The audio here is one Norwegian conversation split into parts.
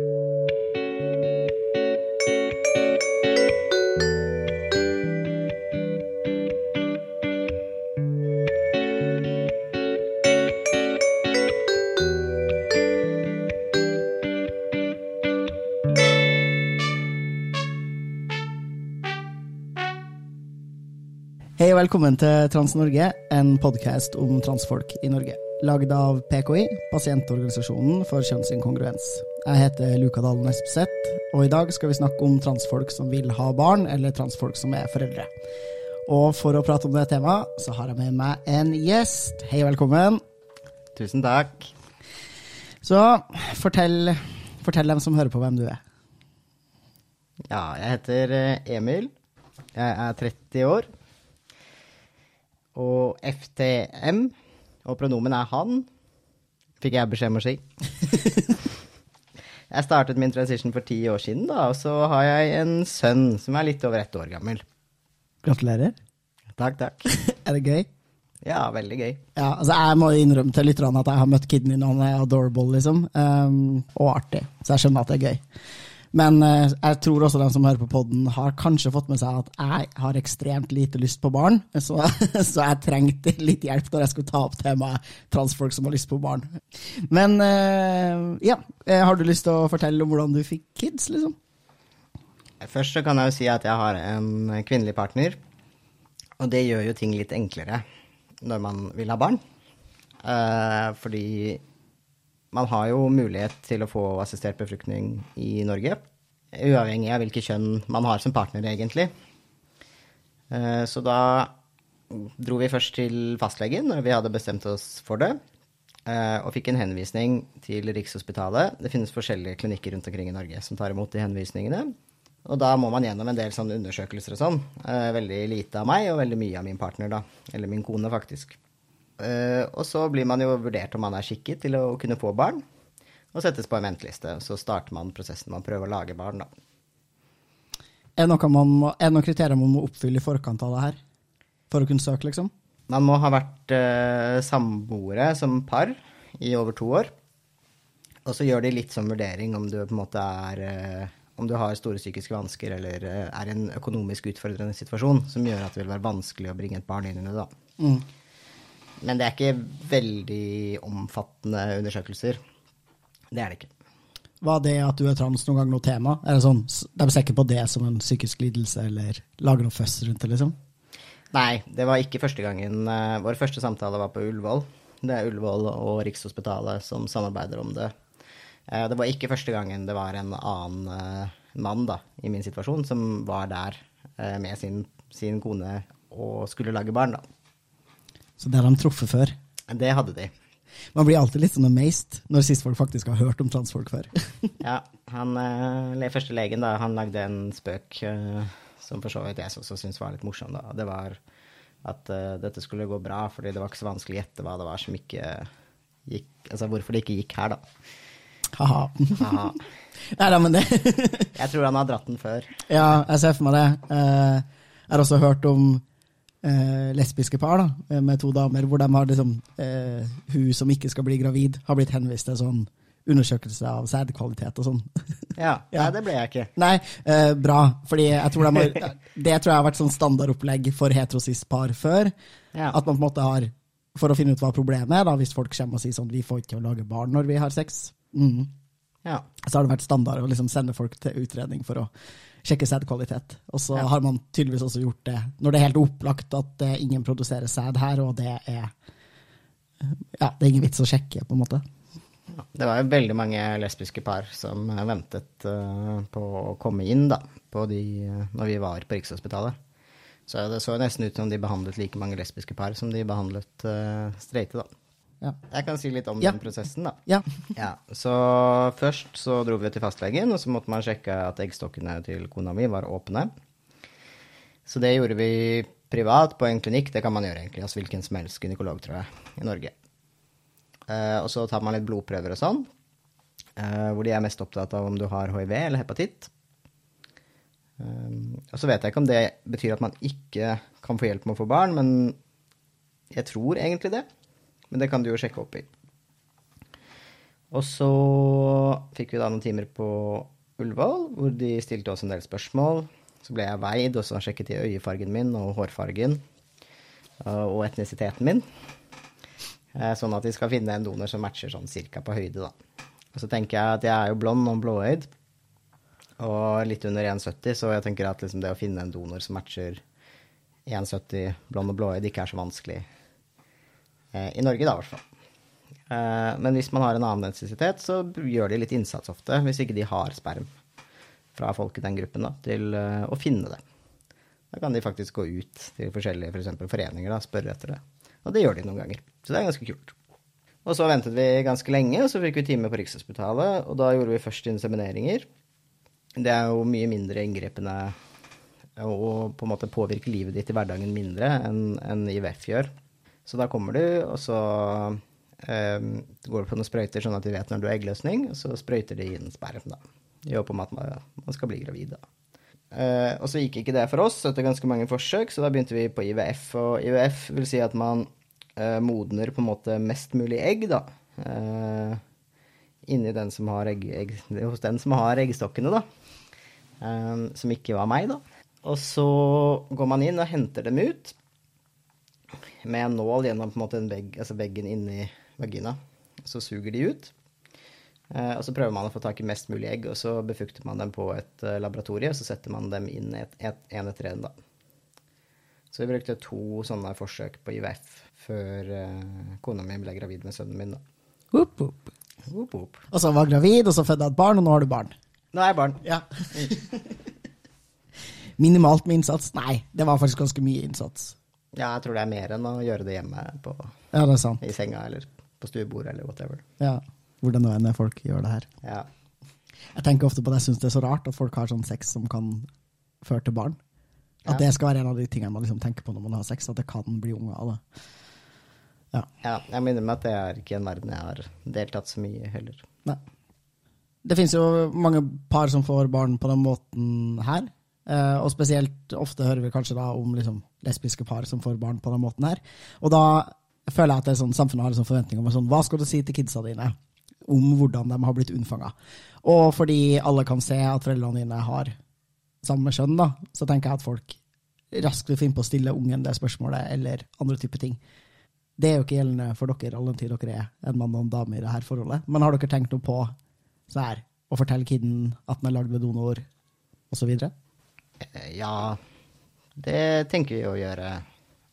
Hei og velkommen til Trans-Norge, en podkast om transfolk i Norge. Lagd av PKI, pasientorganisasjonen for kjønnsinkongruens. Jeg heter Luka Dalen Espeseth, og i dag skal vi snakke om transfolk som vil ha barn, eller transfolk som er foreldre. Og for å prate om det temaet, så har jeg med meg en gjest. Hei og velkommen. Tusen takk. Så fortell, fortell dem som hører på, hvem du er. Ja, jeg heter eh, Emil. Jeg er 30 år. Og FTM, og pronomen er han, fikk jeg beskjed om å si. jeg startet min transition for ti år siden, da, og så har jeg en sønn som er litt over ett år gammel. Gratulerer. Takk, takk. Er det gøy? Ja, veldig gøy. Ja, altså Jeg må innrømme til lytterne at jeg har møtt kiden din, og han er adorable, liksom. Um, og artig. Så jeg skjønner at det er gøy. Men eh, jeg tror også de som hører på poden, har kanskje fått med seg at jeg har ekstremt lite lyst på barn. Så, så jeg trengte litt hjelp når jeg skulle ta opp temaet transfolk som har lyst på barn. Men eh, ja, eh, har du lyst til å fortelle om hvordan du fikk kids, liksom? Først så kan jeg jo si at jeg har en kvinnelig partner, og det gjør jo ting litt enklere når man vil ha barn. Eh, fordi man har jo mulighet til å få assistert befruktning i Norge. Uavhengig av hvilket kjønn man har som partner, egentlig. Uh, så da dro vi først til fastlegen når vi hadde bestemt oss for det. Uh, og fikk en henvisning til Rikshospitalet. Det finnes forskjellige klinikker rundt omkring i Norge som tar imot de henvisningene. Og da må man gjennom en del sånne undersøkelser og sånn. Eh, veldig lite av meg, og veldig mye av min partner, da. Eller min kone, faktisk. Eh, og så blir man jo vurdert om man er skikket til å kunne få barn, og settes på en venteliste. Så starter man prosessen med å prøve å lage barn, da. Er det noe noen kriterier man må oppfylle i forkant av det her? For å kunne søke, liksom? Man må ha vært uh, samboere som par i over to år. Og så gjør de litt sånn vurdering om du på en måte er uh, om du har store psykiske vansker eller uh, er i en økonomisk utfordrende situasjon som gjør at det vil være vanskelig å bringe et barn inn i det. da. Mm. Men det er ikke veldig omfattende undersøkelser. Det er det ikke. Var det at du er trans noen gang noe tema? Er det sånn, De ser ikke på det som en psykisk lidelse, eller lager noe føss rundt det, liksom? Nei, det var ikke første gangen. eh, Vår første samtale var på Ullevål. Det er Ullevål og Rikshospitalet som samarbeider om det. Eh, Det var ikke første gangen det var en annen eh, mann da, i min situasjon som var der med sin, sin kone og skulle lage barn. da. Så det har de truffet før. Det hadde de. Man blir alltid litt sånn amazed når sist folk faktisk har hørt om transfolk før. Ja, han, eh, første legen da, han lagde en spøk eh, som for så vidt jeg også syntes var litt morsom. da. Det var at uh, dette skulle gå bra, fordi det var ikke så vanskelig å gjette hva det var som ikke gikk Altså hvorfor det ikke gikk her, da. Haha. Aha. Nei da, men det Jeg tror han har dratt den før. Ja, jeg ser for meg det. Uh, Jeg har også hørt om eh, lesbiske par da, med to damer, hvor de har liksom eh, Hun som ikke skal bli gravid, har blitt henvist til sånn undersøkelse av sædkvalitet og sånn. Ja, Ja. Nei, det ble jeg ikke. Nei, eh, bra. Fordi jeg tror de har, det tror jeg har vært sånn standardopplegg for heterosis-par før. Ja. At man på en måte har For å finne ut hva problemet er, da, hvis folk kommer og sier sånn Vi får ikke å lage barn når vi har sex. Mm. ja. Så har det vært standard å liksom sende folk til utredning for å sjekke sædkvalitet. Og så Ja. har man tydeligvis også gjort det når det er helt opplagt at uh, ingen produserer sæd her, og det er Ja, det er ingen vits å sjekke, på en måte. Det var jo veldig mange lesbiske par som eh, ventet uh, på å komme inn da, på de, når vi var på Rikshospitalet. Så det så nesten ut som de behandlet like mange lesbiske par som de behandlet uh, streite, da. Ja. Jeg kan si litt om Ja. den prosessen, da. ja. Ja, så først så dro vi til fastlegen, og så måtte man sjekke at eggstokkene til kona mi var åpne. Så det gjorde vi privat på en klinikk. Det kan man gjøre egentlig hos hvilken som helst gynekolog, tror jeg, i Norge. Eh, og så tar man litt blodprøver og sånn, eh, hvor de er mest opptatt av om du har hiv eller hepatitt. Um, og så vet jeg ikke om det betyr at man ikke kan få hjelp med å få barn, men jeg tror egentlig det. Men det kan du jo sjekke opp i. Og så fikk vi da noen timer på Ullevål, hvor de stilte oss en del spørsmål. Så ble jeg veid, og så sjekket de øyefargen min og hårfargen eh, og etnisiteten min. Eh, Sånn at de skal finne en donor som matcher sånn cirka på høyde, da. Og så tenker jeg at jeg er jo blond og blåøyd, og litt under 1,70, så jeg tenker at liksom det å finne en donor som matcher 1,70 blond og blåøyd, ikke er så vanskelig. Eh, I Norge, da, i hvert fall. Eh, Men hvis man har en annen densitet, så gjør de litt innsats ofte, hvis ikke de har sperm fra folk i den gruppen, da, til eh, å finne det. Da kan de faktisk gå ut til forskjellige for foreninger og spørre etter det. Og det gjør de noen ganger. Så det er ganske kult. Og så ventet vi ganske lenge, og så fikk vi time på Rikshospitalet, og da gjorde vi først insemineringer. Det er jo mye mindre inngripende og på en måte påvirker livet ditt i hverdagen mindre enn IVF gjør. Så da kommer du, og så eh, går du på noen sprøyter sånn at de vet når du har eggløsning, og så sprøyter de inn sperm, da. I håp om at man, man skal bli gravid, da. Eh, og så gikk ikke det for oss etter ganske mange forsøk, så da begynte vi på IVF. Og IVF vil si at man eh, modner på en måte mest mulig egg, da. Eh, inni den som har egg, egg, hos den som har eggstokkene, da. Eh, som ikke var meg, da. Og så går man inn og henter dem ut med en nål gjennom på en måte en vegg, altså veggen inni vagina. Så suger de ut. Eh, og så prøver man å få tak i mest mulig egg, og så befukter man dem på et eh, laboratorie, og så setter man dem inn et, et, en etter en, da. Så vi brukte to sånne forsøk på IVF før eh, kona mi ble gravid med sønnen min, da. Whoop, whoop. Whoop, whoop. Og så var gravid, og så fødte jeg et barn, og nå har du barn. Nå er jeg barn. Ja. Minimalt med innsats? Nei, det var faktisk ganske mye innsats. Ja, jeg tror det er mer enn å gjøre det hjemme på, Ja, det sant. i senga eller på stuebordet eller whatever. Ja. Hvordan nå enn folk gjør det her. Ja. Jeg tenker ofte på det, jeg syns det er så rart at folk har sånn sex som kan føre til barn. At Ja. det skal være en av de tingene man liksom tenker på når man har sex, at det kan bli unger av det. Ja. ja. Jeg minner meg at det er ikke en verden jeg har deltatt så mye heller. Nei. Det finnes jo mange par som får barn på den måten her. Eh, og spesielt ofte hører vi kanskje da om liksom, lesbiske par som får barn på den måten her. Og da føler jeg at sånn, samfunnet har en sånn forventning om sånn, hva skal du si til kidsa dine om hvordan de har blitt unnfanga. Og fordi alle kan se at foreldrene dine har samme kjønn, da, så tenker jeg at folk raskt vil finne på å stille ungen det spørsmålet, eller andre typer ting. Det er jo ikke gjeldende for dere all den tid dere er en mann og en dame i det her forholdet. Men har dere tenkt noe på så her, å fortelle kiden at den er lagd ved donor, osv.? Eh, Ja, det tenker vi å gjøre.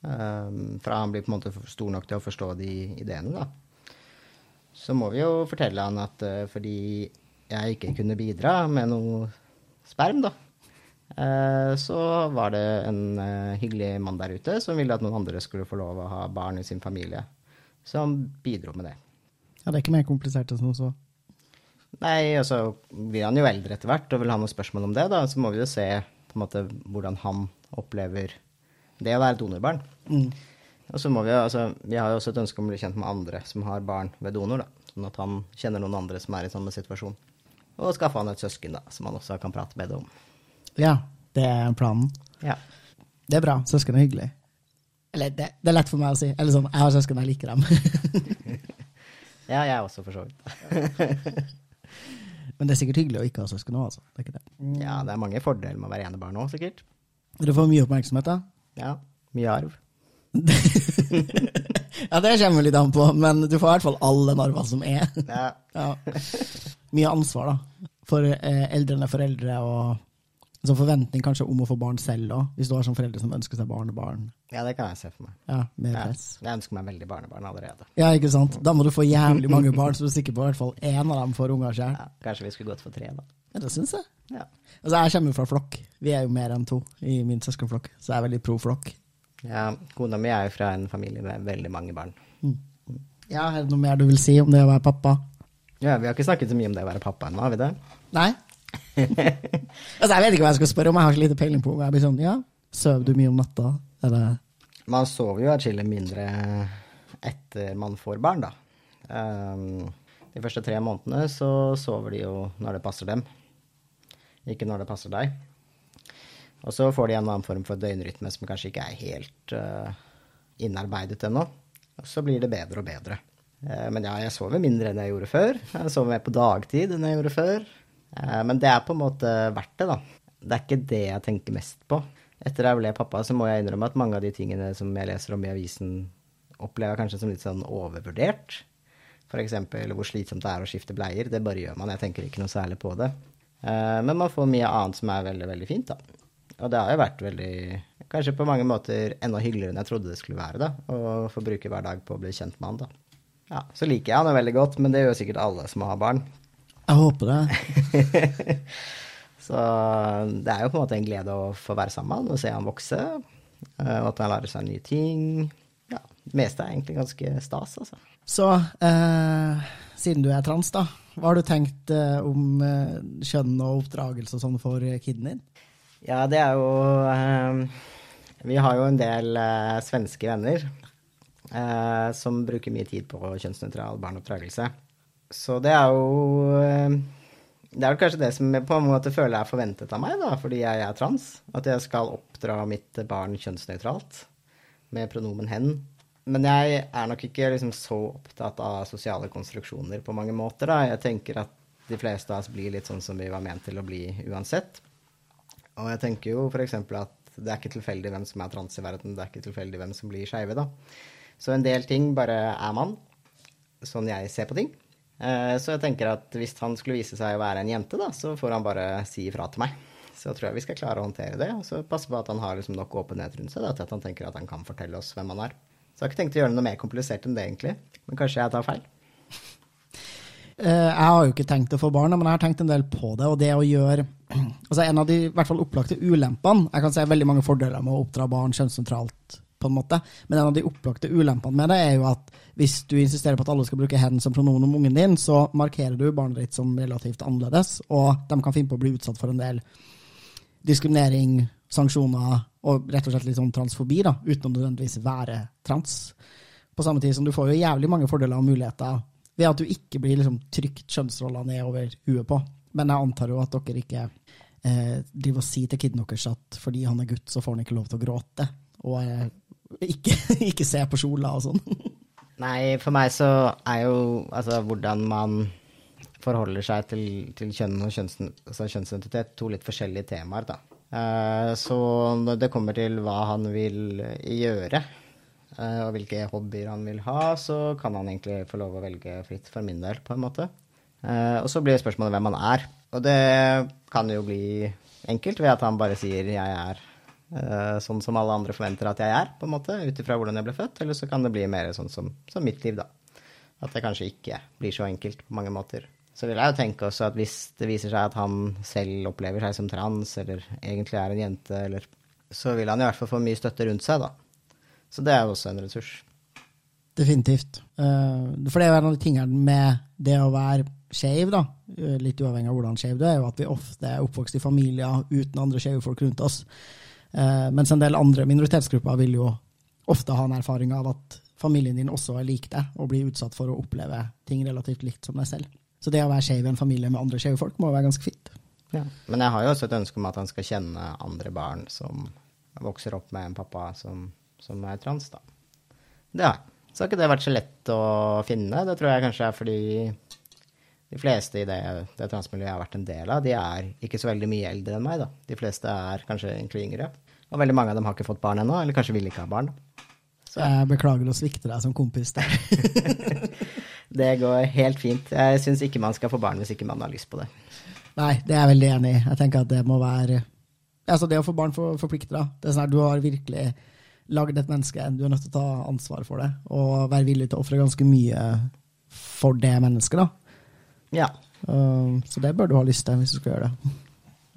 Um, fra han blir på en måte stor nok til å forstå de ideene, da. Så må vi jo fortelle han at eh, fordi jeg ikke kunne bidra med noe sperm, da, eh, så var det en hyggelig mann der ute som ville at noen andre skulle få lov å ha barn i sin familie, som bidro med det. Ja, det er ikke mer komplisert enn som så. Nei, altså så blir han jo eldre etter hvert og vil ha noen spørsmål om det, da. Så må vi jo se på en måte hvordan han opplever det å være donorbarn. Mm. Og så må vi jo, altså, vi har jo også et ønske om å bli kjent med andre som har barn ved donor, da. Sånn at han kjenner noen andre som er i samme situasjon. Og skaffe han et søsken, da, som han også kan prate med det om. Ja, det er planen. Ja. Det er bra. Søsken er hyggelig. Eller, det, det er lett for meg å si. Eller sånn, jeg har søsken, jeg liker dem. ja, jeg også, for så vidt. Men det er sikkert hyggelig å ikke ha søsken òg, altså. Det er ikke det. Ja, det er mange fordeler med å være enebarn òg, sikkert. Du får mye oppmerksomhet, da. Ja. Mye arv. ja, det kommer litt an på, men du får i hvert fall alle arva som er. Ja. Ja. Mye ansvar, da. For eh, eldrende foreldre og så forventning kanskje om å få barn selv òg, hvis du har sånne foreldre som ønsker seg barnebarn. ja, det kan jeg se for meg. Ja, mer press. Jeg ønsker meg veldig barnebarn allerede. Ja, ikke sant? Da må du få jævlig mange barn, så du er sikker på i hvert fall én av dem får unger sjøl. Ja, kanskje vi skulle gått for tre, da. Ja, det syns jeg. Ja. Altså, jeg kommer jo fra flokk. Vi er jo mer enn to i min søskenflokk, så jeg er veldig pro flokk. ja kona mi er jo fra en familie med veldig mange barn. Ja, er det noe mer du vil si om det å være pappa? Ja, Vi har ikke snakket så mye om det å være pappa ennå, har vi det? Nei? altså, jeg vet ikke hva jeg skal spørre om, jeg har så lite peiling på. Jeg blir sånn, ja, sover du mye om natta? Eller? Man sover jo atskillig mindre etter man får barn, da. Um, de første tre månedene så sover de jo når det passer dem, ikke når det passer deg. Og så får de en annen form for døgnrytme som kanskje ikke er helt uh, innarbeidet ennå. Og så blir det bedre og bedre Uh, men ja, jeg sover mindre enn jeg gjorde før. Jeg sover mer på dagtid enn jeg gjorde før. Eh, men det er på en måte verdt det, da. Det er ikke det jeg tenker mest på. Etter jeg ble pappa, så må jeg innrømme at mange av de tingene som jeg leser om i avisen, opplever jeg kanskje som litt sånn overvurdert. F.eks. hvor slitsomt det er å skifte bleier. Det bare gjør man. Jeg tenker ikke noe særlig på det. Eh, men man får mye annet som er veldig, veldig fint, da. Og det har jo vært veldig Kanskje på mange måter enda hyggeligere enn jeg trodde det skulle være, da. Å få bruke hver dag på å bli kjent med han, da. Ja, så liker jeg han veldig godt, men det gjør sikkert alle som har barn. Jeg håper det. så det er jo på en måte en glede å få være sammen med han og se han vokse. eh, Og at han lærer seg nye ting. Ja, det meste er egentlig ganske stas, altså. Så eh, siden du er trans, da, hva har du tenkt eh, om eh, kjønn og oppdragelse og sånn for kiden din? Ja, det er jo eh, Vi har jo en del eh, svenske venner eh, som bruker mye tid på kjønnsnøytral barneoppdragelse. Så det er jo eh, Det er vel kanskje det som jeg på en måte føler er forventet av meg, da, fordi jeg er trans. At jeg skal oppdra mitt barn kjønnsnøytralt med pronomen hen. Men jeg er nok ikke liksom så opptatt av sosiale konstruksjoner på mange måter. Da. Jeg tenker at de fleste av oss blir litt sånn som vi var ment til å bli uansett. Og jeg tenker jo f.eks. at det er ikke tilfeldig hvem som er trans i verden, det er ikke tilfeldig hvem som blir skeive, da. Så en del ting bare er man, sånn jeg ser på ting. Eh, Så jeg tenker at hvis han skulle vise seg å være en jente, da, så får han bare si ifra til meg. Så tror jeg vi skal klare å håndtere det, og så passe på at han har liksom nok åpenhet rundt seg da, til at han tenker at han kan fortelle oss hvem han er. Så jeg har ikke tenkt å gjøre det noe mer komplisert enn det, egentlig. Men kanskje jeg tar feil. Eh, Jeg har jo ikke tenkt å få barn, men jeg har tenkt en del på det. Og det å gjøre altså En av de i hvert fall opplagte ulempene Jeg kan se veldig mange fordeler med å oppdra barn kjønnssentralt, på en måte, men en av de opplagte ulempene med det er jo at hvis du insisterer på at alle skal bruke hen som pronomen om ungen din, så markerer du barnet ditt som relativt annerledes, og de kan finne på å bli utsatt for en del diskriminering, sanksjoner og rett og slett litt sånn transfobi, da, uten å nødvendigvis være trans. På samme tid som du får jo jævlig mange fordeler og muligheter ved at du ikke blir liksom trykt kjønnsroller ned over huet på. Men jeg antar jo at dere ikke eh, driver og sier til kiden deres at fordi han er gutt, så får han ikke lov til å gråte. Og eh, ikke, ikke se på kjola og sånn. Nei, for meg så er jo altså hvordan man forholder seg til, til kjønn og kjønns, altså kjønnsidentitet to litt forskjellige temaer, da. Uh, så når det kommer til hva han vil gjøre, uh, og hvilke hobbyer han vil ha, så kan han egentlig få lov å velge fritt for min del, på en måte. Uh, og så blir spørsmålet hvem han er. Og det kan jo bli enkelt ved at han bare sier 'jeg er sånn som alle andre forventer at jeg er', på en måte, ut ifra hvordan jeg ble født. Eller så kan det bli mer sånn som, som mitt liv, da. At det kanskje ikke blir så enkelt på mange måter. Så vil jeg jo tenke også at hvis det viser seg at han selv opplever seg som trans, eller egentlig er en jente, eller Så vil han i hvert fall få mye støtte rundt seg, da. Så det er jo også en ressurs. Definitivt. Eh, for det er jo en av de tingene med det å være skeiv, da, eh, litt uavhengig av hvordan skeiv du er jo at vi ofte er oppvokst i familier uten andre skeive folk rundt oss. Eh, mens en del andre minoritetsgrupper vil jo ofte ha en erfaring av at familien din også er lik deg, og blir utsatt for å oppleve ting relativt likt som deg selv. Så det å være skeiv i en familie med andre skeive folk må være ganske fint. Ja. Men jeg har jo også et ønske om at han skal kjenne andre barn som vokser opp med en pappa som, som er trans, da. Det har jeg. Så har ikke det vært så lett å finne. Det tror jeg kanskje er fordi de fleste i det, det transmiljøet jeg har vært en del av, de er ikke så veldig mye eldre enn meg, da. De fleste er kanskje egentlig yngre. Og veldig mange av dem har ikke fått barn ennå, eller kanskje vil ikke ha barn. Så jeg beklager å svikte deg som kompis der. Det går helt fint. Jeg syns ikke man skal få barn hvis ikke man har lyst på det. Nei, det er jeg veldig enig i. Jeg tenker at det må være Altså, det å få barn for, forplikter deg. Det er sånn at du har virkelig lagd et menneske, du er nødt til å ta ansvar for det, og være villig til å ofre ganske mye for det mennesket, da. Ja. Um, så det bør du ha lyst til hvis du skal gjøre det.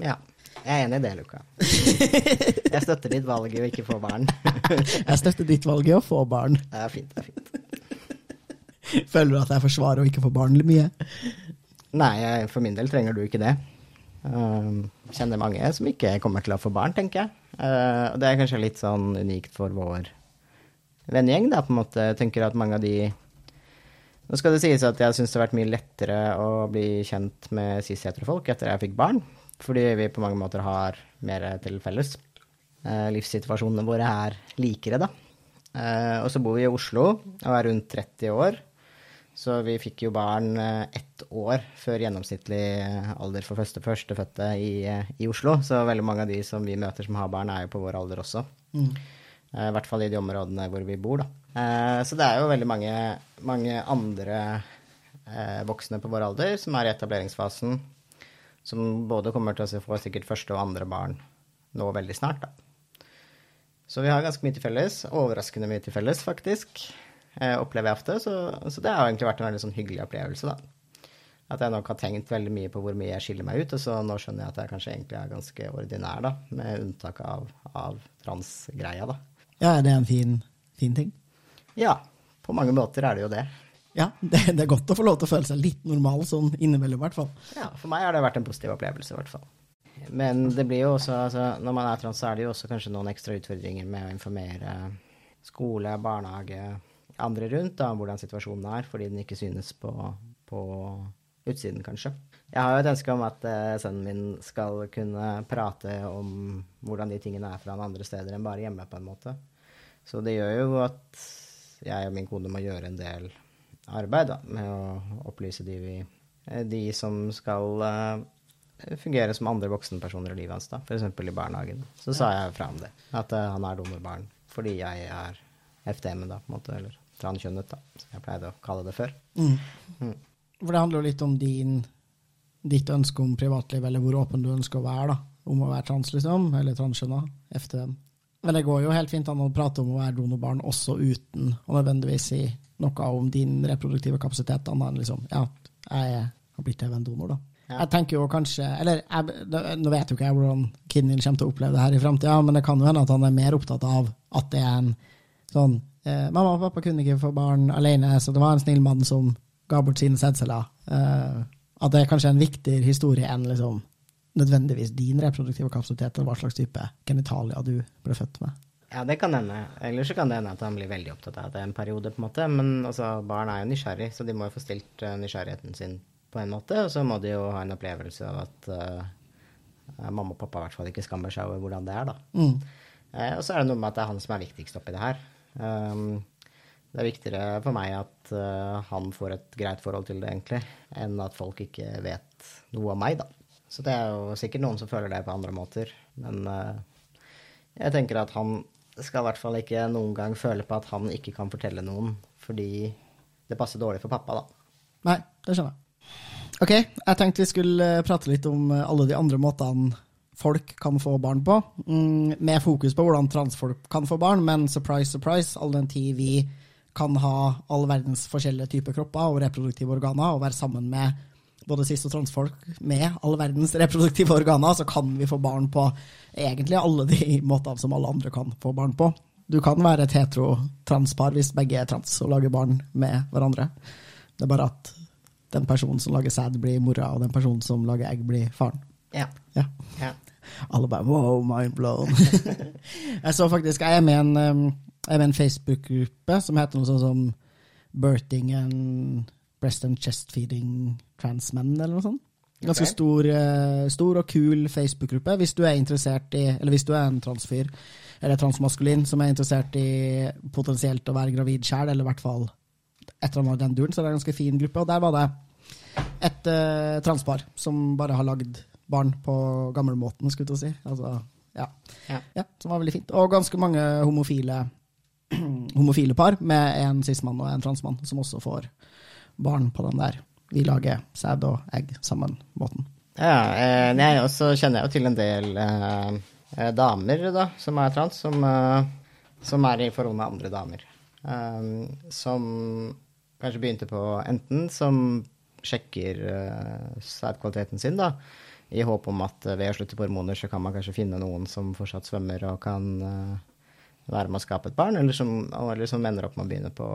Ja. Jeg er enig i det, Luka. Jeg støtter ditt valg i å ikke få barn. Jeg støtter ditt valg i å få barn. Det er fint, det er fint. Føler du at jeg forsvarer å ikke få barn mye? Nei, for min del trenger du ikke det. Jeg kjenner mange som ikke kommer til å få barn, tenker jeg. Uh, og det er kanskje litt sånn unikt for vår vennegjeng, da, på en måte. Jeg tenker at mange av de Nå skal det sies at jeg syns det har vært mye lettere å bli kjent med cis-heterofolk etter jeg fikk barn, fordi vi på mange måter har mer til felles. Uh, livssituasjonene våre er likere, da. Uh, og så bor vi i Oslo og er rundt 30 år. Så vi fikk jo barn eh, ett år før gjennomsnittlig eh, alder for første førstefødte i, eh, i Oslo. Så veldig mange av de som vi møter som har barn, er jo på vår alder også. Mm. Eh, I hvert fall i de områdene hvor vi bor, da. Eh, Så det er jo veldig mange, mange andre eh, voksne på vår alder som er i etableringsfasen, som både kommer til å få sikkert første og andre barn nå veldig snart, da. Så vi har ganske mye til felles. Overraskende mye til felles, faktisk. Eh, opplever jeg ofte. Så, så det har egentlig vært en veldig sånn hyggelig opplevelse, da. At jeg nok har tenkt veldig mye på hvor mye jeg skiller meg ut, og så nå skjønner jeg at jeg kanskje egentlig er ganske ordinær, da. Med unntak av, av transgreia, da. Ja, er en fin, fin ting? Ja, på mange måter er det jo det. Ja, det, det er godt å få lov til å føle seg litt normal sånn innimellom, i hvert fall. Ja, for meg har det vært en positiv opplevelse, i hvert fall. Men det blir jo også, altså, når man er trans, så er det jo også kanskje noen ekstra utfordringer med å informere skole, barnehage, andre rundt da, om hvordan situasjonen er, fordi den ikke synes på, på utsiden, kanskje. Jeg har jo et ønske om at uh, sønnen min skal kunne prate om hvordan de tingene er fra andre steder enn bare hjemme, på en måte. Så det gjør jo at jeg og min kone må gjøre en del arbeid da, med å opplyse de, vi, eh, de som skal eh, fungere som andre voksenpersoner i livet hans, da, f.eks. i barnehagen. Så sa jeg fra om det, at eh, han er donorbarn fordi jeg er FTM, da, på en måte, eller transkjønnet, da, som jeg pleide å kalle det før. Mm. Mm. For det handler jo litt om din, ditt ønske om privatliv, eller hvor åpen du ønsker å være, da. Om å være trans, liksom, eller transkjønna, FTM. Men det går jo helt fint an å prate om å være donorbarn også uten å nødvendigvis si noe om din reproduktive kapasitet, annet enn liksom, ja, jeg har blitt en donor, da. Ja. Jeg tenker jo kanskje Eller jeg, nå vet jo ikke jeg hvordan Kinnil kommer til å oppleve det her i framtida, men det kan jo hende at han er mer opptatt av at det er en sånn eh, Mamma og pappa kunne ikke få barn alene, så det var en snill mann som ga bort sine sædceller. Eh, at det er kanskje en viktigere historie enn liksom nødvendigvis din reproduktive kapasitet, eller hva slags type genitalia du ble født med. Ja, det kan hende. Eller så kan det hende at han blir veldig opptatt av det en periode, på en måte. Men altså, barn er jo nysgjerrig, så de må jo få stilt eh, nysgjerrigheten sin på en måte. Og så må de jo ha en opplevelse av at uh, mamma og pappa i hvert fall ikke skammer seg over hvordan det er, da. Mm. Uh, og så er det noe med at det er han som er viktigst oppi det her. Um, det er viktigere for meg at uh, han får et greit forhold til det, egentlig, enn at folk ikke vet noe om meg, da. Så det er jo sikkert noen som føler det på andre måter, men jeg tenker at han skal i hvert fall ikke noen gang føle på at han ikke kan fortelle noen, fordi det passer dårlig for pappa, da. Nei, det skjønner jeg. Ok, jeg tenkte vi skulle eh, prate litt om eh, alle de andre måtene folk kan få barn på, mm, med fokus på hvordan transfolk kan få barn, men surprise, surprise, all den tid vi kan ha all verdens forskjellige typer kropper og reproduktive organer, og være sammen med både cis- og transfolk med all verdens reproduktive organer, så kan vi få barn på egentlig alle de måtene som alle andre kan få barn på. Du kan være et hetero-transpar hvis begge er trans og lager barn med hverandre. Det er bare at den personen som lager sæd, blir mora, og den personen som lager egg, blir faren. Ja. Ja. ja. Alle bare wow, mind blown. jeg så faktisk, jeg er med en, en Facebook-gruppe som heter noe sånt som Birthing and Breast and Chest Feeding trans-menn, eller noe sånt. Ganske okay. stor, eh, stor og kul Facebook-gruppe. Hvis du er interessert i, eller hvis du er en transfyr, eller transmaskulin, som er interessert i potensielt å være gravid sjæl, eller i hvert fall et eller annet den duren, så det er en ganske fin gruppe. Og der var det et uh, transpar som bare har lagd barn på gamlemåten, skulle jeg si. Altså, ja. Ja. ja. Som var veldig fint. Og ganske mange homofile, homofile par med en cis-mann og en transmann som også får barn på den der vi lager sæd og egg sammen-måten. Ja, nei, og så kjenner jeg jo til en del eh, eh, damer da, som er trans, som, eh, som er i forhold med andre damer. Eh, som kanskje begynte på enten som sjekker eh, sædkvaliteten sin, da, i håp om at eh, ved å slutte på hormoner så kan man kanskje finne noen som fortsatt svømmer og kan være med å skape et barn, eller som, eller som ender opp med å begynne, på,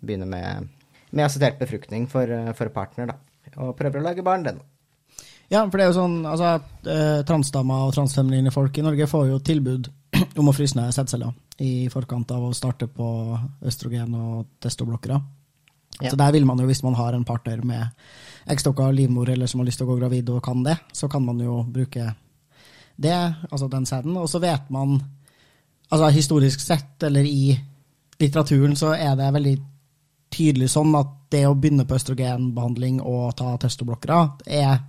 begynne med, med assistert befruktning for, eh, for partner, da. Og prøver å lage barn, den. Ja, for det er jo sånn, altså, eh, transdamer og transfeminine folk i Norge får jo tilbud om å fryse ned sædceller i forkant av å starte på østrogen og testoblokkere. Ja. Så der vil man jo, hvis man har en partner med eggstokker livmor, eller som har lyst til å gå gravid og kan det, så kan man jo bruke det, altså den sæden. Og så vet man, altså historisk sett, eller i litteraturen, så er det veldig tydelig sånn at det å begynne på østrogenbehandling og ta testoblokkere er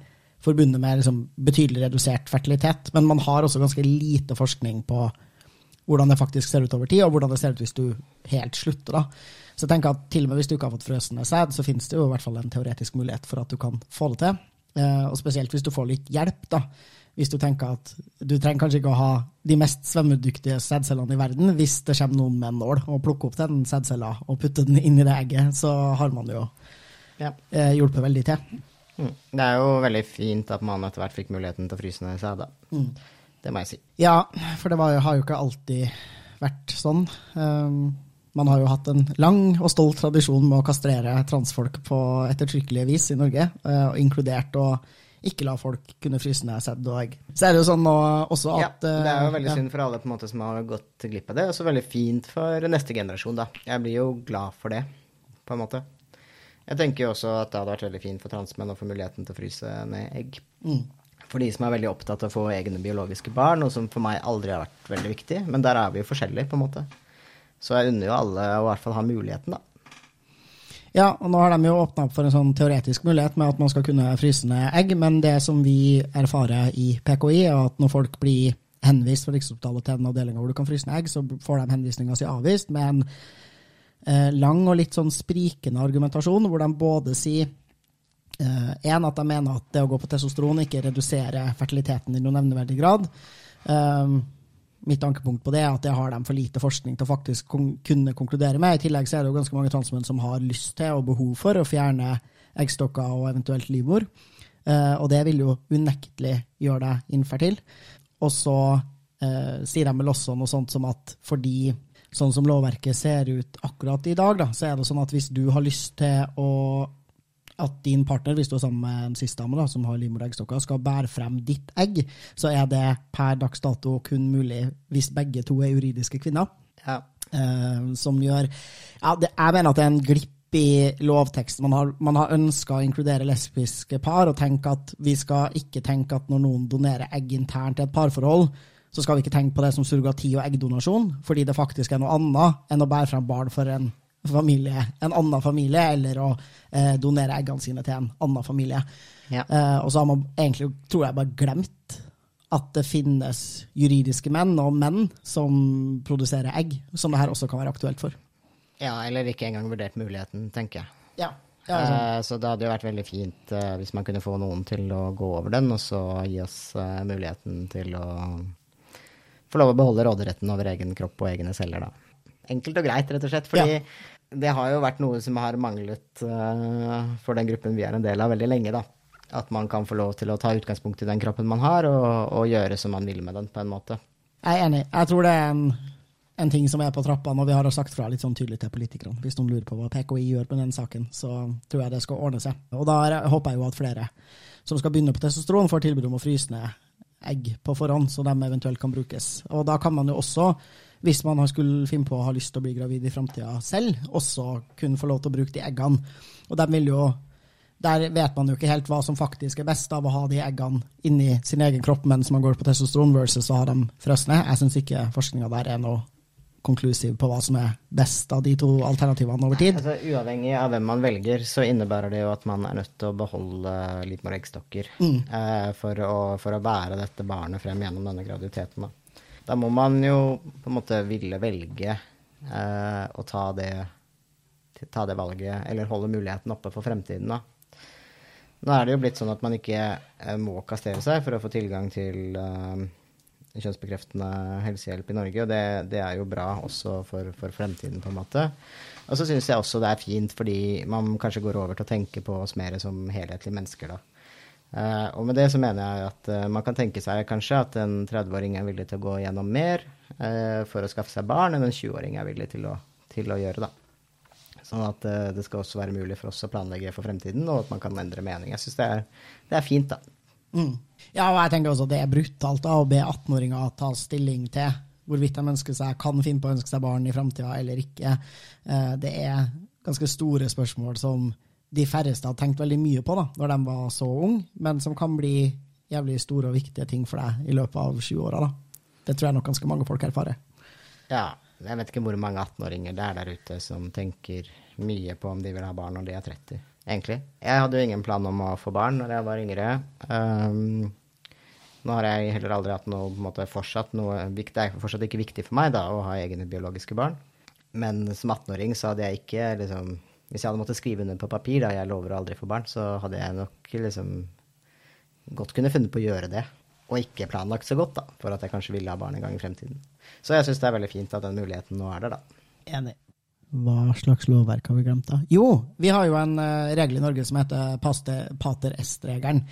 forbundet med liksom betydelig redusert fertilitet. Men man har også ganske lite forskning på hvordan det faktisk ser ut over tid, og hvordan det ser ut hvis du helt slutter. da. Så jeg tenker at til og med hvis du ikke har fått frøsende sæd, så finnes det jo i hvert fall en teoretisk mulighet for at du kan få det til. Eh, og spesielt hvis du får litt hjelp, da. Hvis du tenker at du trenger kanskje ikke å ha de mest svømmedyktige sædcellene i verden. Hvis det kommer noen med en nål og plukker opp den sædcella og putter den inn i det egget, så har man jo Ja. eh, hjulpet veldig til. Mm. Det er jo veldig fint at man etter hvert fikk muligheten til å fryse ned sæd, da. Det må jeg si. Ja, for det var, har jo ikke alltid vært sånn. Um, man har jo hatt en lang og stolt tradisjon med å kastrere transfolk på ettertrykkelige vis i Norge, uh, inkludert å ikke la folk kunne fryse ned sæd og egg. Så er det jo sånn nå også Ja, det er jo veldig ja. synd for alle på en måte som har gått glipp av det, og så veldig fint for neste generasjon, da. Jeg blir jo glad for det, på en måte. Jeg tenker jo også at det hadde vært veldig fint for transmenn å få muligheten til å fryse ned egg. For de som er veldig opptatt av å få egne biologiske barn, noe som for meg aldri har vært veldig viktig. Men der er vi jo forskjellige, på en måte. Så jeg unner jo alle å i hvert fall ha muligheten, da. Ja, og nå har de jo åpna opp for en sånn teoretisk mulighet med at man skal kunne fryse ned egg, men det som vi erfarer i PKI, er at når folk blir henvist fra Rikshospitalet til den avdelinga hvor du kan fryse ned egg, så får de henvisninga si avvist med en eh, lang og litt sånn sprikende argumentasjon, hvor de både sier eh, en, at de mener at det å gå på testosteron ikke reduserer fertiliteten i noen nevneverdig grad. Um, mitt ankepunkt på det er at det har de for lite forskning til å faktisk kunne konkludere med. I tillegg så er det jo ganske mange transmenn som har lyst til og behov for å fjerne eggstokker og eventuelt livmor. Uh, og det vil jo unektelig gjøre deg infertil. Og så uh, sier de vel også noe sånt som at fordi sånn som lovverket ser ut akkurat i dag, da, så er det sånn at hvis du har lyst til å at din partner, hvis du er sammen med en siste dame da, som har livmor skal bære frem ditt egg, så er det per dags dato kun mulig hvis begge to er juridiske kvinner. Ja. Eh, som gjør ja, det, Jeg mener at det er en glipp i lovteksten. Man har, man har ønska å inkludere lesbiske par, og tenke at vi skal ikke tenke at når noen donerer egg internt i et parforhold, så skal vi ikke tenke på det som surrogati og eggdonasjon, fordi det faktisk er noe annet enn å bære frem barn for en familie, en annen familie, eller å eh, donere eggene sine til en annen familie. Ja. Eh, og så har man egentlig, tror jeg, bare glemt at det finnes juridiske menn og menn som produserer egg, som det her også kan være aktuelt for. ja, eller ikke engang vurdert muligheten, tenker jeg. Ja, ja sånn. Eh, så det hadde jo vært veldig fint eh, hvis man kunne få noen til å gå over den, og så gi oss eh, muligheten til å få lov å beholde råderetten over egen kropp og egne celler, da. Enkelt og greit, rett og slett. Fordi det har jo vært noe som har manglet uh, for den gruppen vi er en del av, veldig lenge, da. At man kan få lov til å ta utgangspunkt i den kroppen man har, og, og gjøre som man vil med den, på en måte. Jeg er enig. Jeg tror det er en, en ting som er på trappene, og vi har sagt fra litt sånn tydelig til politikerne. Hvis noen lurer på hva PKI gjør med den saken, så tror jeg det skal ordne seg. Og da er- håper jeg jo at flere som skal begynne på testosteron, får tilbud om å fryse ned egg på forhånd, så de eventuelt kan brukes. Og da kan man jo også, hvis man skulle finne på å ha lyst til å bli gravid i framtida selv, også kunne få lov til å bruke de eggene. Og de vil jo der vet man jo ikke helt hva som faktisk er best av å ha de eggene inni sin egen kropp mens man går på testosteron, versus å ha dem frosne. Jeg syns ikke forskninga der er noe konklusiv på hva som er best av de to alternativene over tid. Altså, uavhengig av hvem man velger, så innebærer det jo at man er nødt til å beholde livmor og eggstokker eh, for, å, for å bære dette barnet frem gjennom denne graviditeten. Da, da må man jo på en måte ville velge eh, å ta det, ta det valget, eller holde muligheten oppe for fremtiden. da. Nå er det jo blitt sånn at man ikke eh, må kastere seg for å få tilgang til eh, kjønnsbekreftende helsehjelp i Norge, og det, det er jo bra også for, for fremtiden, på en måte. Og så syns jeg også det er fint fordi man kanskje går over til å tenke på oss mer som helhetlige mennesker, da. Eh, og med det så mener jeg at uh, man kan tenke seg kanskje at en 30-åring er villig til å gå gjennom mer uh, for å skaffe seg barn enn en 20-åring er villig til å, til å gjøre, da. Sånn at det skal også være mulig for oss å planlegge for fremtiden, og at man kan endre mening. Jeg syns det, det er fint, da. Mm. Ja, og jeg tenker også det er brutalt da, å be 18-åringer ta stilling til hvorvidt de ønsker seg, kan finne på å ønske seg barn i framtida eller ikke. Det er ganske store spørsmål som de færreste har tenkt veldig mye på da, når de var så unge, men som kan bli jævlig store og viktige ting for deg i løpet av 20-åra. da. Det tror jeg nok ganske mange folk erfarer. Ja, jeg vet ikke hvor mange 18-åringer det er der ute som tenker mye på om de vil ha barn når de er 30, egentlig. Jeg hadde jo ingen plan om å få barn når jeg var yngre. Um, nå har jeg heller aldri hatt noe, på en måte, fortsatt noe Det er fortsatt ikke viktig for meg da, å ha egne biologiske barn. Men som 18-åring så hadde jeg ikke liksom Hvis jeg hadde måttet skrive under på papir da jeg lover å aldri få barn, så hadde jeg nok liksom godt kunne funnet på å gjøre det. Og ikke planlagt så godt, da, for at jeg kanskje ville ha barn en gang i fremtiden. Så jeg syns det er veldig fint at den muligheten nå er der, da. Enig. Hva slags lovverk har vi glemt, da? Jo, vi har jo en uh, regel i Norge som heter pater est-regelen.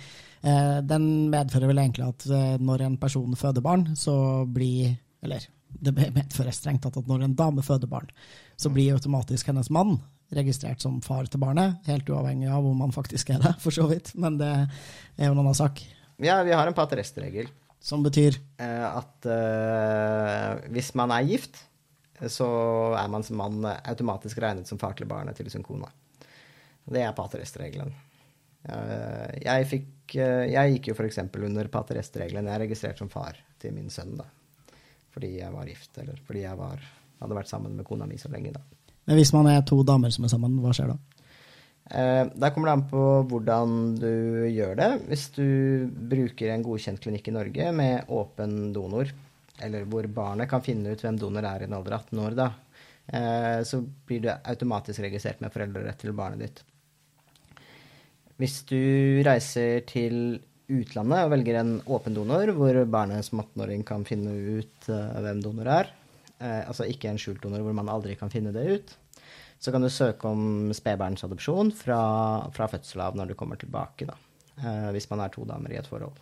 Uh, den medfører vel egentlig at uh, når en person føder barn, så blir Eller det medfører strengt tatt at når en dame føder barn, så blir automatisk hennes mann registrert som far til barnet, helt uavhengig av om man faktisk er det, for så vidt. Men det er jo en annen sak. Ja, vi har en pater. Som betyr? at hvis man er gift, så er man som mann automatisk regnet som far til barnet til sin kone. Det er pater est-regelen. Jeg, fikk, jeg gikk jo f.eks. under pater. Jeg er registrert som far til min sønn da. fordi jeg var gift, eller fordi jeg var, hadde vært sammen med kona mi så lenge. da. Men hvis man er to damer som er sammen, hva skjer da? Eh, der kommer det an på hvordan du gjør det. Hvis du bruker en godkjent klinikk i Norge med åpen donor, eller hvor barnet kan finne ut hvem donor er i en alder av 18 år, da, eh, så blir du automatisk registrert med foreldrerett til barnet ditt. Hvis du reiser til utlandet og velger en åpen donor, hvor barnet som 18-åring kan finne ut uh, hvem donor er, altså ikke en skjult donor hvor man aldri kan finne det ut, så kan du søke om spedbarnsadopsjon fra, fra fødsel av når du kommer tilbake, da, uh, hvis man er to damer i et forhold.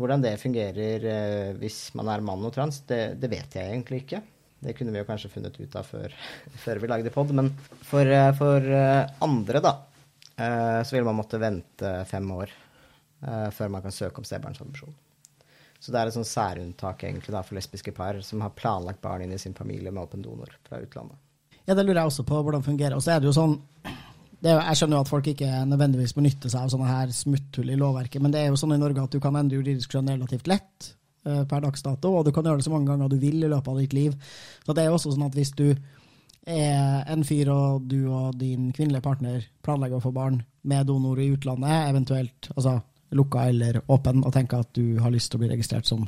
Hvordan det fungerer hvis man er mann og trans, det, det, vet jeg egentlig ikke. Det kunne vi jo kanskje funnet ut av før, før vi lagde pod. Men for, for andre, da, så vil man måtte vente fem år før man kan søke om spedbarnsadopsjon. Så det er et sånn særunntak egentlig da, for lesbiske par som har planlagt barn inn i sin familie med åpen donor fra utlandet. Ja, det lurer jeg også på hvordan det fungerer. Og så er det jo sånn det er, Jeg skjønner jo at folk ikke nødvendigvis benytter seg av sånne her smutthull i lovverket, men det er jo sånn i Norge at du kan endre juridisk skjønn relativt lett uh, per dags dato, og du kan gjøre det så mange ganger du vil i løpet av ditt liv. Så det er jo også sånn at hvis du er en fyr, og du og din kvinnelige partner planlegger å få barn med donor i utlandet, eventuelt altså lukka eller åpen, og tenker at du har lyst til å bli registrert som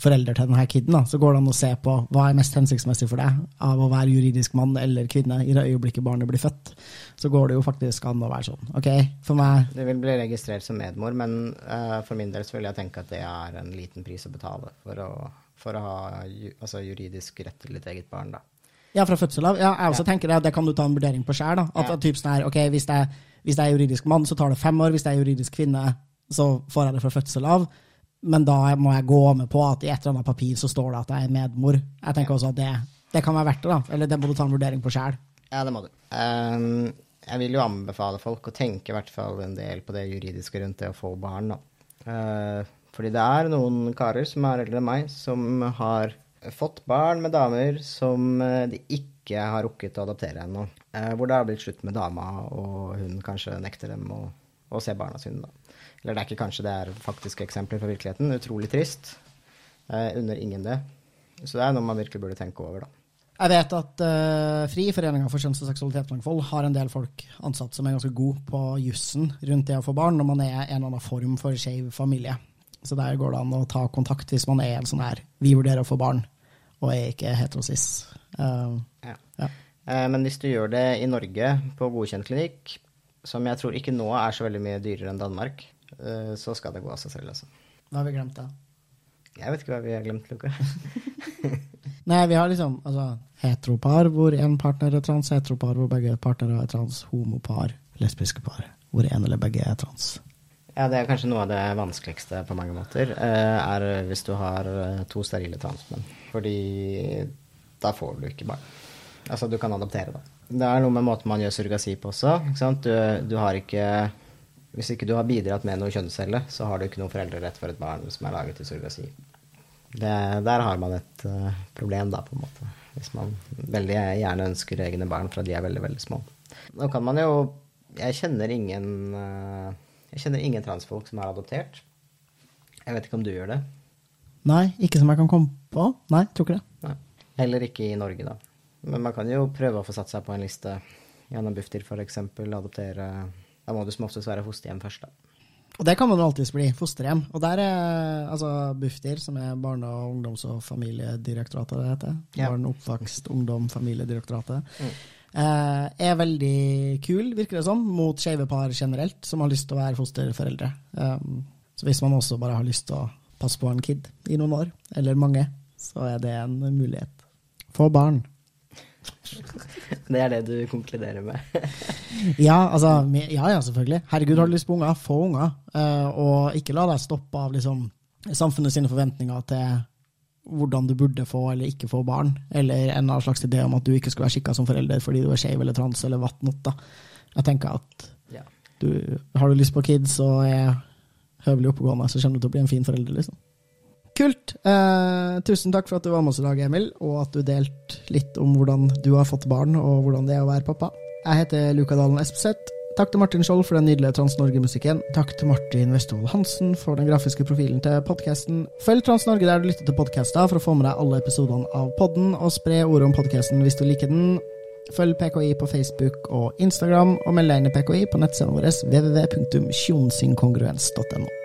forelder til denne kiden, da, så går det an å se på hva er mest hensiktsmessig for deg av å være juridisk mann eller kvinne i det øyeblikket barnet blir født. Så går det jo faktisk an å være sånn. OK, for meg Det vil bli registrert som medmor, men uh, for min del så vil jeg tenke at det er en liten pris å betale for å, for å ha ju, altså juridisk rett til ditt eget barn, da. Ja, fra fødsel av. Ja, jeg også ja. tenker det, det kan du ta en vurdering på sjøl. At ja. typ sånn her, ok, hvis jeg, hvis det er juridisk mann, så tar det fem år. Hvis det er juridisk kvinne, så får jeg det fra fødsel av men da må jeg gå med på at i et eller annet papir så står det at jeg er medmor. Jeg tenker også at det, det kan være verdt det, da. Eller det må du ta en vurdering på sjæl. Ja, det må du. Um, jeg vil jo anbefale folk å tenke i hvert fall en del på det juridiske rundt det å få barn, da. Uh, fordi det er noen karer som er eldre enn meg, som har fått barn med damer som eh, de ikke har rukket å adoptere ennå. Uh, hvor det har blitt slutt med dama, og hun kanskje nekter dem å, å se barna sine, da. Eller det er ikke kanskje, det er faktiske eksempler fra virkeligheten. Utrolig trist. Eh, under ingen det. Så det er noe man virkelig burde tenke over, da. Jeg vet at uh, FRI, Foreninga for kjønns- og seksualitetsmangfold, har en del folk ansatt som er ganske gode på jussen rundt det å få barn når man er en eller annen form for skeiv familie. Så der går det an å ta kontakt hvis man er en sånn her Vi vurderer å få barn, og er ikke heterosis. Uh, ja. Ja. Uh, men hvis du gjør det i Norge på godkjent klinikk, som jeg tror ikke nå er så veldig mye dyrere enn Danmark, så skal det gå av seg selv, altså. Hva har vi glemt, da? Jeg vet ikke hva vi har glemt, Luka. Nei, vi har liksom altså, heteropar hvor en partner er trans, heteropar hvor begge partnere er trans, homopar, lesbiske par hvor en eller begge er trans. Ja, det er kanskje noe av det vanskeligste på mange måter, eh, er hvis du har eh, to sterile transmenn. Fordi da får du ikke barn. Altså, du kan adoptere, da. Det er noe med måten man gjør surrogasi på også. Du, du har ikke hvis ikke du har bidratt med noe kjønnscelle, så har du ikke noen foreldrerett for et barn som er laget til surrogasi. der har man et uh, problem, da, på en måte. Hvis man veldig gjerne ønsker egne barn fra de er veldig, veldig små. Nå kan man jo Jeg kjenner ingen uh, Jeg kjenner ingen transfolk som er adoptert. Jeg vet ikke om du gjør det? Nei, ikke som jeg kan komme på. Nei, tror ikke det. Nei. Heller ikke i Norge, da. Men man kan jo prøve å få satt seg på en liste gjennom Bufdir f.eks. adoptere Da må du som oftest være fosterhjem først, da. Og det kan man jo alltids bli. Fosterhjem. Og der er altså Bufdir, som er Barne-, og ungdoms- og familiedirektoratet, det heter. Ja. Barne-, oppvokst-, ungdom, familiedirektoratet. Mm. Eh, er veldig kul, virker det som, mot skeive par generelt, som har lyst til å være fosterforeldre. Um, så hvis man også bare har lyst til å passe på en kid i noen år, eller mange, så er det en mulighet. Få barn. Det er det du konkluderer med. Ja, altså, ja, ja, selvfølgelig. Herregud, har du lyst på unger, få unger. Eh, og ikke la deg stoppe av liksom, samfunnet sine forventninger til hvordan du burde få eller ikke få barn, eller en annen slags idé om at du ikke skal være skikka som forelder fordi du er skeiv eller trans eller whatnot. Jeg tenker at Ja. du, har du lyst på kids og er høvelig oppegående, så kommer du til å bli en fin forelder, liksom. Kult. Eh, tusen takk for at du var med oss i dag, Emil, og at du delte litt om hvordan du har fått barn, og hvordan det er å være pappa. Jeg heter Luka Dalen Espeseth. Takk til Martin Skjold for den nydelige Trans-Norge-musikken. Takk til Martin Westvold Hansen for den grafiske profilen til podkasten. Følg Trans-Norge der du lytter til podkaster for å få med deg alle episodene av podden, og spre ordet om podkasten hvis du liker den. Følg PKI på Facebook og Instagram, og meld deg inn i PKI på nettsiden vår www.kjonsinkongruens.no.